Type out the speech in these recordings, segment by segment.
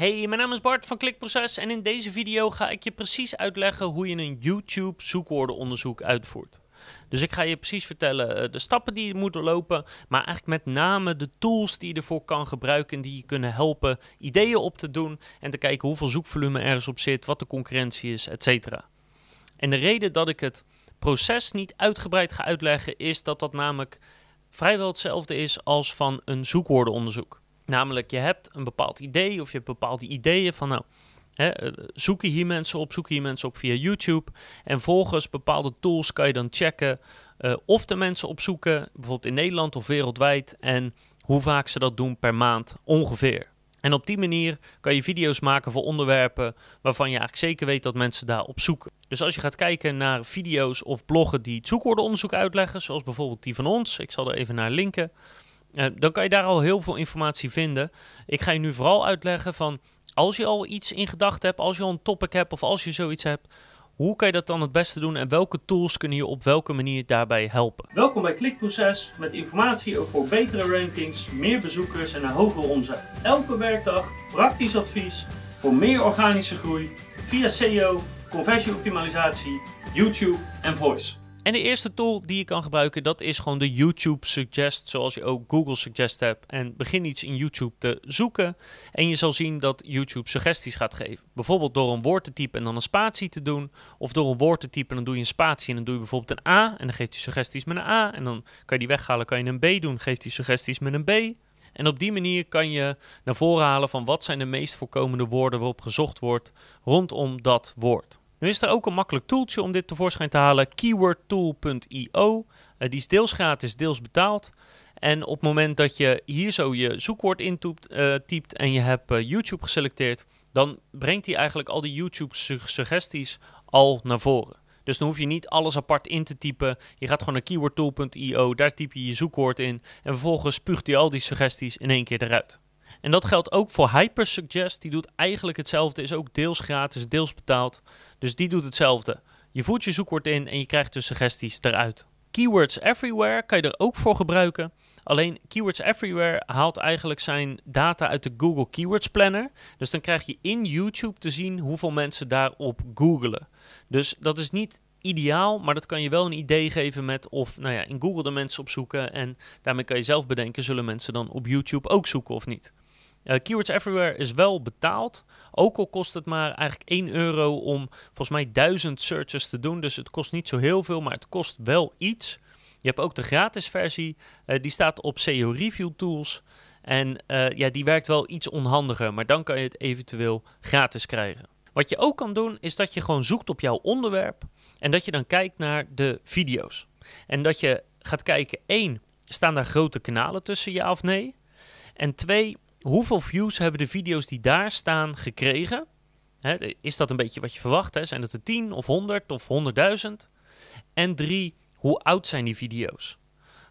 Hey, mijn naam is Bart van Klikproces en in deze video ga ik je precies uitleggen hoe je een YouTube zoekwoordenonderzoek uitvoert. Dus ik ga je precies vertellen eh, de stappen die je moet doorlopen, maar eigenlijk met name de tools die je ervoor kan gebruiken die je kunnen helpen ideeën op te doen en te kijken hoeveel zoekvolume ergens op zit, wat de concurrentie is, etc. En de reden dat ik het proces niet uitgebreid ga uitleggen is dat dat namelijk vrijwel hetzelfde is als van een zoekwoordenonderzoek. Namelijk, je hebt een bepaald idee of je hebt bepaalde ideeën van nou, hè, eh, zoeken hier mensen op, zoeken hier mensen op via YouTube. En volgens bepaalde tools kan je dan checken uh, of de mensen opzoeken, bijvoorbeeld in Nederland of wereldwijd, en hoe vaak ze dat doen per maand ongeveer. En op die manier kan je video's maken voor onderwerpen waarvan je eigenlijk zeker weet dat mensen daar op zoeken. Dus als je gaat kijken naar video's of bloggen die het zoekwoordenonderzoek uitleggen, zoals bijvoorbeeld die van ons, ik zal er even naar linken, uh, dan kan je daar al heel veel informatie vinden. Ik ga je nu vooral uitleggen van als je al iets in gedachten hebt, als je al een topic hebt of als je zoiets hebt, hoe kan je dat dan het beste doen en welke tools kunnen je op welke manier daarbij helpen? Welkom bij Klikproces met informatie over betere rankings, meer bezoekers en een hogere omzet. Elke werkdag praktisch advies voor meer organische groei via SEO, conversieoptimalisatie, YouTube en voice. En de eerste tool die je kan gebruiken, dat is gewoon de YouTube Suggest, zoals je ook Google Suggest hebt. En begin iets in YouTube te zoeken en je zal zien dat YouTube suggesties gaat geven. Bijvoorbeeld door een woord te typen en dan een spatie te doen. Of door een woord te typen en dan doe je een spatie en dan doe je bijvoorbeeld een A. En dan geeft hij suggesties met een A. En dan kan je die weghalen, kan je een B doen, geeft hij suggesties met een B. En op die manier kan je naar voren halen van wat zijn de meest voorkomende woorden waarop gezocht wordt rondom dat woord. Nu is er ook een makkelijk tooltje om dit tevoorschijn te halen, keywordtool.io. Uh, die is deels gratis, deels betaald. En op het moment dat je hier zo je zoekwoord intypt uh, typt en je hebt uh, YouTube geselecteerd, dan brengt hij eigenlijk al die YouTube suggesties al naar voren. Dus dan hoef je niet alles apart in te typen. Je gaat gewoon naar keywordtool.io, daar typ je je zoekwoord in en vervolgens spuugt hij al die suggesties in één keer eruit. En dat geldt ook voor Hypersuggest. Die doet eigenlijk hetzelfde. Is ook deels gratis, deels betaald. Dus die doet hetzelfde. Je voert je zoekwoord in en je krijgt de suggesties eruit. Keywords Everywhere kan je er ook voor gebruiken. Alleen Keywords Everywhere haalt eigenlijk zijn data uit de Google Keywords Planner. Dus dan krijg je in YouTube te zien hoeveel mensen daarop googelen. Dus dat is niet ideaal, maar dat kan je wel een idee geven met of nou ja, in Google de mensen opzoeken. En daarmee kan je zelf bedenken, zullen mensen dan op YouTube ook zoeken of niet. Uh, Keywords Everywhere is wel betaald. Ook al kost het maar eigenlijk 1 euro om volgens mij 1000 searches te doen. Dus het kost niet zo heel veel, maar het kost wel iets. Je hebt ook de gratis versie. Uh, die staat op SEO Review Tools. En uh, ja, die werkt wel iets onhandiger, maar dan kan je het eventueel gratis krijgen. Wat je ook kan doen, is dat je gewoon zoekt op jouw onderwerp. En dat je dan kijkt naar de video's. En dat je gaat kijken, één, staan daar grote kanalen tussen, ja of nee? En twee, hoeveel views hebben de video's die daar staan gekregen? is dat een beetje wat je verwacht? Hè? Zijn dat er 10 of 100 of 100.000? En drie, hoe oud zijn die video's?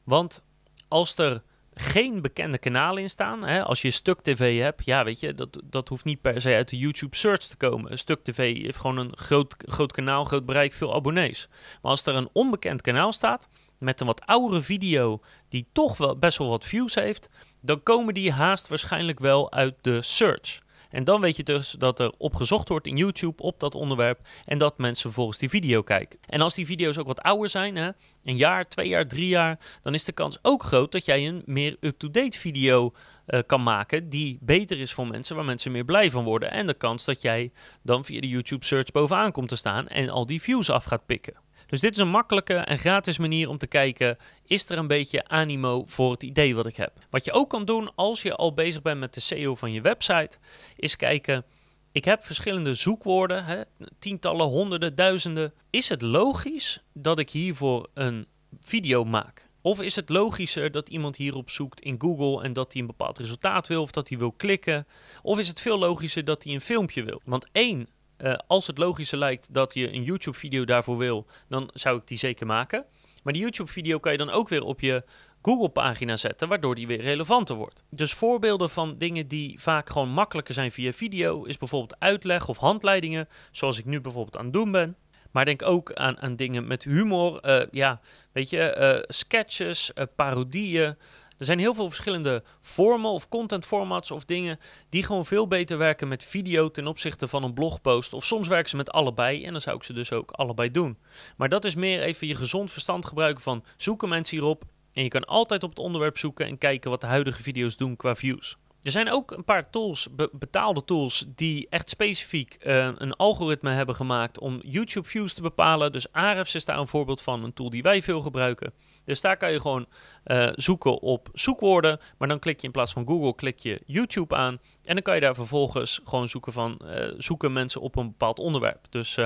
Want als er geen bekende kanalen in staan, hè, als je stuk tv hebt, ja, weet je, dat, dat hoeft niet per se uit de YouTube search te komen. Stuk tv heeft gewoon een groot, groot kanaal, groot bereik, veel abonnees. Maar als er een onbekend kanaal staat, met een wat oudere video die toch wel best wel wat views heeft, dan komen die haast waarschijnlijk wel uit de search. En dan weet je dus dat er op gezocht wordt in YouTube op dat onderwerp en dat mensen vervolgens die video kijken. En als die video's ook wat ouder zijn, hè, een jaar, twee jaar, drie jaar, dan is de kans ook groot dat jij een meer up-to-date video uh, kan maken die beter is voor mensen, waar mensen meer blij van worden. En de kans dat jij dan via de YouTube search bovenaan komt te staan en al die views af gaat pikken. Dus dit is een makkelijke en gratis manier om te kijken, is er een beetje animo voor het idee wat ik heb. Wat je ook kan doen als je al bezig bent met de SEO van je website, is kijken, ik heb verschillende zoekwoorden, hè, tientallen, honderden, duizenden. Is het logisch dat ik hiervoor een video maak? Of is het logischer dat iemand hierop zoekt in Google en dat hij een bepaald resultaat wil of dat hij wil klikken? Of is het veel logischer dat hij een filmpje wil? Want één, uh, als het logischer lijkt dat je een YouTube-video daarvoor wil, dan zou ik die zeker maken. Maar die YouTube-video kan je dan ook weer op je Google-pagina zetten, waardoor die weer relevanter wordt. Dus voorbeelden van dingen die vaak gewoon makkelijker zijn via video, is bijvoorbeeld uitleg of handleidingen, zoals ik nu bijvoorbeeld aan het doen ben. Maar denk ook aan, aan dingen met humor, uh, ja, weet je, uh, sketches, parodieën. Er zijn heel veel verschillende vormen of content formats of dingen die gewoon veel beter werken met video ten opzichte van een blogpost. Of soms werken ze met allebei en dan zou ik ze dus ook allebei doen. Maar dat is meer even je gezond verstand gebruiken van zoeken mensen hierop. En je kan altijd op het onderwerp zoeken en kijken wat de huidige video's doen qua views. Er zijn ook een paar tools, betaalde tools, die echt specifiek uh, een algoritme hebben gemaakt om YouTube views te bepalen. Dus Ahrefs is daar een voorbeeld van, een tool die wij veel gebruiken. Dus daar kan je gewoon uh, zoeken op zoekwoorden, maar dan klik je in plaats van Google, klik je YouTube aan. En dan kan je daar vervolgens gewoon zoeken van, uh, zoeken mensen op een bepaald onderwerp. Dus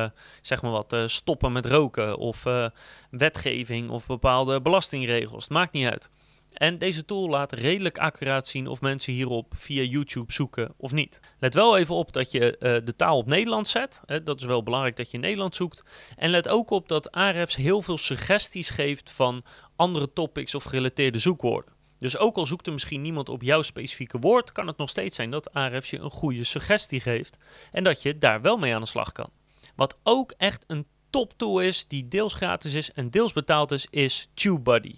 zeg maar wat, stoppen met roken of wetgeving of bepaalde belastingregels, het maakt niet uit. En deze tool laat redelijk accuraat zien of mensen hierop via YouTube zoeken of niet. Let wel even op dat je de taal op Nederland zet. Hè, dat is wel belangrijk dat je in Nederland zoekt. En let ook op dat Ahrefs heel veel suggesties geeft van andere topics of gerelateerde zoekwoorden. Dus ook al zoekt er misschien niemand op jouw specifieke woord, kan het nog steeds zijn dat Ahrefs je een goede suggestie geeft en dat je daar wel mee aan de slag kan. Wat ook echt een top tool is, die deels gratis is en deels betaald is, is TubeBuddy.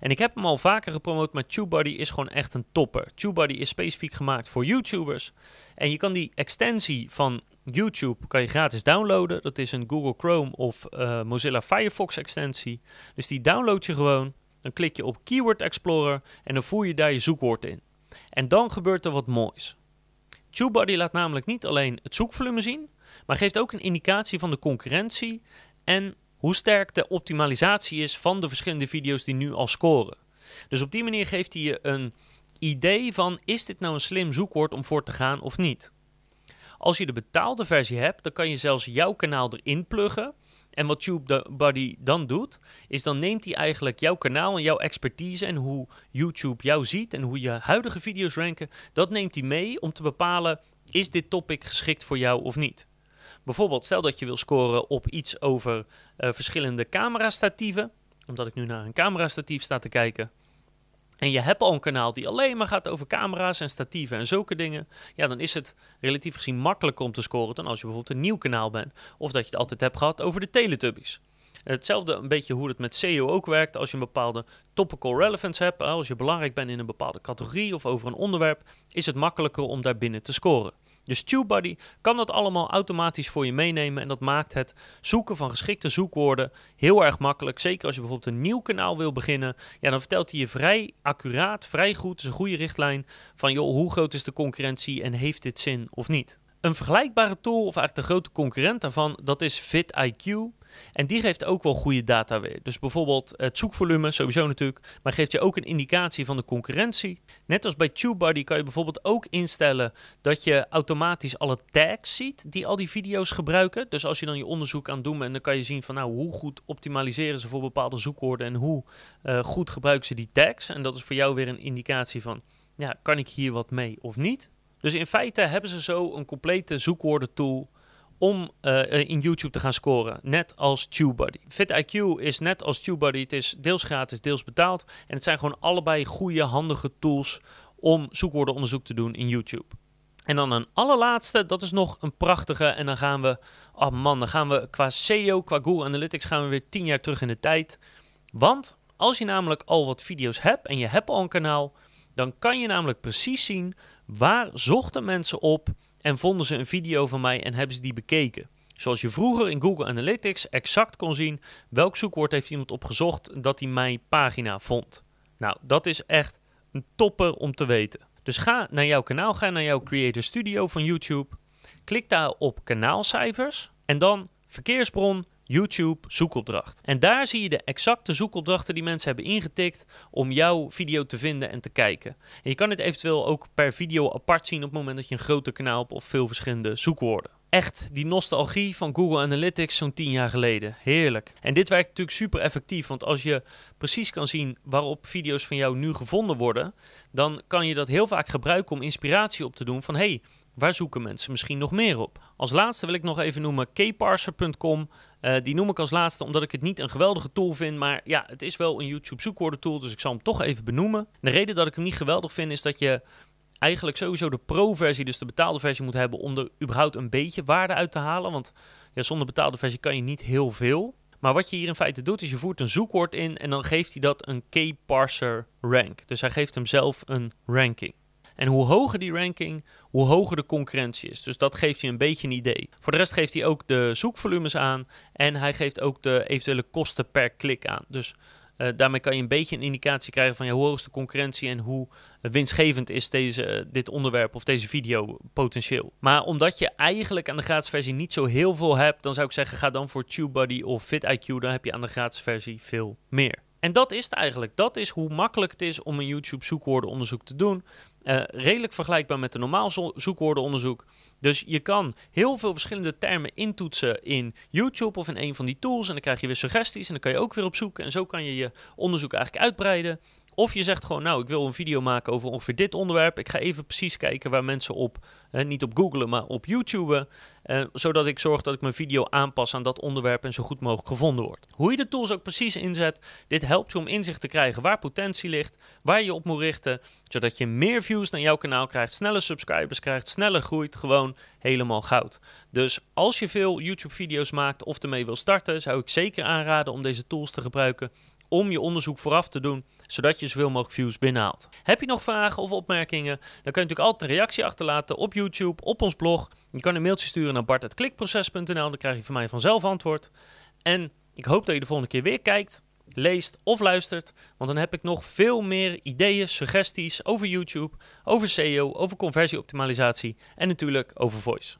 En ik heb hem al vaker gepromoot, maar TubeBuddy is gewoon echt een topper. TubeBuddy is specifiek gemaakt voor YouTubers. En je kan die extensie van YouTube kan je gratis downloaden. Dat is een Google Chrome of uh, Mozilla Firefox extensie. Dus die download je gewoon. Dan klik je op Keyword Explorer en dan voer je daar je zoekwoord in. En dan gebeurt er wat moois. TubeBuddy laat namelijk niet alleen het zoekvolume zien, maar geeft ook een indicatie van de concurrentie en hoe sterk de optimalisatie is van de verschillende video's die nu al scoren. Dus op die manier geeft hij je een idee van is dit nou een slim zoekwoord om voor te gaan of niet. Als je de betaalde versie hebt, dan kan je zelfs jouw kanaal erin pluggen. En wat TubeBuddy dan doet, is dan neemt hij eigenlijk jouw kanaal en jouw expertise en hoe YouTube jou ziet en hoe je huidige video's ranken, dat neemt hij mee om te bepalen is dit topic geschikt voor jou of niet. Bijvoorbeeld, stel dat je wil scoren op iets over uh, verschillende camerastatieven, omdat ik nu naar een camerastatief sta te kijken. En je hebt al een kanaal die alleen maar gaat over camera's en statieven en zulke dingen. Ja, dan is het relatief gezien makkelijker om te scoren dan als je bijvoorbeeld een nieuw kanaal bent. Of dat je het altijd hebt gehad over de Teletubbies. Hetzelfde een beetje hoe het met SEO ook werkt. Als je een bepaalde topical relevance hebt, als je belangrijk bent in een bepaalde categorie of over een onderwerp, is het makkelijker om daar binnen te scoren. Dus TubeBuddy kan dat allemaal automatisch voor je meenemen en dat maakt het zoeken van geschikte zoekwoorden heel erg makkelijk. Zeker als je bijvoorbeeld een nieuw kanaal wil beginnen, ja, dan vertelt hij je vrij accuraat, vrij goed, is een goede richtlijn van joh, hoe groot is de concurrentie en heeft dit zin of niet. Een vergelijkbare tool, of eigenlijk de grote concurrent daarvan, dat is VidIQ. En die geeft ook wel goede data weer. Dus bijvoorbeeld het zoekvolume, sowieso natuurlijk, maar geeft je ook een indicatie van de concurrentie. Net als bij TubeBuddy kan je bijvoorbeeld ook instellen dat je automatisch alle tags ziet die al die video's gebruiken. Dus als je dan je onderzoek aan doen bent, dan kan je zien van nou hoe goed optimaliseren ze voor bepaalde zoekwoorden en hoe uh, goed gebruiken ze die tags. En dat is voor jou weer een indicatie van ja, kan ik hier wat mee of niet? Dus in feite hebben ze zo een complete zoekwoordentool om uh, in YouTube te gaan scoren. Net als TubeBuddy. FitIQ is net als TubeBuddy. Het is deels gratis, deels betaald. En het zijn gewoon allebei goede, handige tools om zoekwoordenonderzoek te doen in YouTube. En dan een allerlaatste, dat is nog een prachtige. En dan gaan we, oh man, dan gaan we qua SEO, qua Google Analytics, gaan we weer tien jaar terug in de tijd. Want als je namelijk al wat video's hebt en je hebt al een kanaal, dan kan je namelijk precies zien waar zochten mensen op en vonden ze een video van mij en hebben ze die bekeken. Zoals je vroeger in Google Analytics exact kon zien welk zoekwoord heeft iemand opgezocht dat hij mijn pagina vond. Nou, dat is echt een topper om te weten. Dus ga naar jouw kanaal, ga naar jouw Creator Studio van YouTube. Klik daar op kanaalcijfers en dan verkeersbron YouTube zoekopdracht. En daar zie je de exacte zoekopdrachten die mensen hebben ingetikt om jouw video te vinden en te kijken. En je kan het eventueel ook per video apart zien op het moment dat je een groter kanaal hebt of veel verschillende zoekwoorden. Echt die nostalgie van Google Analytics zo'n 10 jaar geleden. Heerlijk. En dit werkt natuurlijk super effectief, want als je precies kan zien waarop video's van jou nu gevonden worden, dan kan je dat heel vaak gebruiken om inspiratie op te doen van hey, Waar zoeken mensen misschien nog meer op? Als laatste wil ik nog even noemen kparser.com. Uh, die noem ik als laatste omdat ik het niet een geweldige tool vind. Maar ja, het is wel een YouTube zoekwoordentool. Dus ik zal hem toch even benoemen. De reden dat ik hem niet geweldig vind is dat je eigenlijk sowieso de pro-versie, dus de betaalde versie, moet hebben om er überhaupt een beetje waarde uit te halen. Want ja, zonder betaalde versie kan je niet heel veel. Maar wat je hier in feite doet, is je voert een zoekwoord in en dan geeft hij dat een k-parser rank. Dus hij geeft hem zelf een ranking. En hoe hoger die ranking, hoe hoger de concurrentie is. Dus dat geeft je een beetje een idee. Voor de rest geeft hij ook de zoekvolumes aan en hij geeft ook de eventuele kosten per klik aan. Dus uh, daarmee kan je een beetje een indicatie krijgen van ja, hoe hoog is de concurrentie en hoe winstgevend is deze, uh, dit onderwerp of deze video potentieel. Maar omdat je eigenlijk aan de gratis versie niet zo heel veel hebt, dan zou ik zeggen ga dan voor TubeBuddy of FitIQ, dan heb je aan de gratis versie veel meer. En dat is het eigenlijk. Dat is hoe makkelijk het is om een YouTube zoekwoordenonderzoek te doen. Uh, redelijk vergelijkbaar met een normaal zo zoekwoordenonderzoek. Dus je kan heel veel verschillende termen intoetsen in YouTube of in een van die tools. En dan krijg je weer suggesties en dan kan je ook weer op zoeken. En zo kan je je onderzoek eigenlijk uitbreiden. Of je zegt gewoon, nou, ik wil een video maken over ongeveer dit onderwerp. Ik ga even precies kijken waar mensen op, niet op googlen, maar op YouTube. Eh, zodat ik zorg dat ik mijn video aanpas aan dat onderwerp en zo goed mogelijk gevonden wordt. Hoe je de tools ook precies inzet, dit helpt je om inzicht te krijgen waar potentie ligt, waar je op moet richten, zodat je meer views naar jouw kanaal krijgt, sneller subscribers krijgt, sneller groeit, gewoon helemaal goud. Dus als je veel YouTube-video's maakt of ermee wil starten, zou ik zeker aanraden om deze tools te gebruiken om je onderzoek vooraf te doen, zodat je zoveel mogelijk views binnenhaalt. Heb je nog vragen of opmerkingen? Dan kun je natuurlijk altijd een reactie achterlaten op YouTube, op ons blog. Je kan een mailtje sturen naar bart.klikproces.nl, dan krijg je van mij vanzelf antwoord. En ik hoop dat je de volgende keer weer kijkt, leest of luistert, want dan heb ik nog veel meer ideeën, suggesties over YouTube, over SEO, over conversieoptimalisatie en natuurlijk over voice.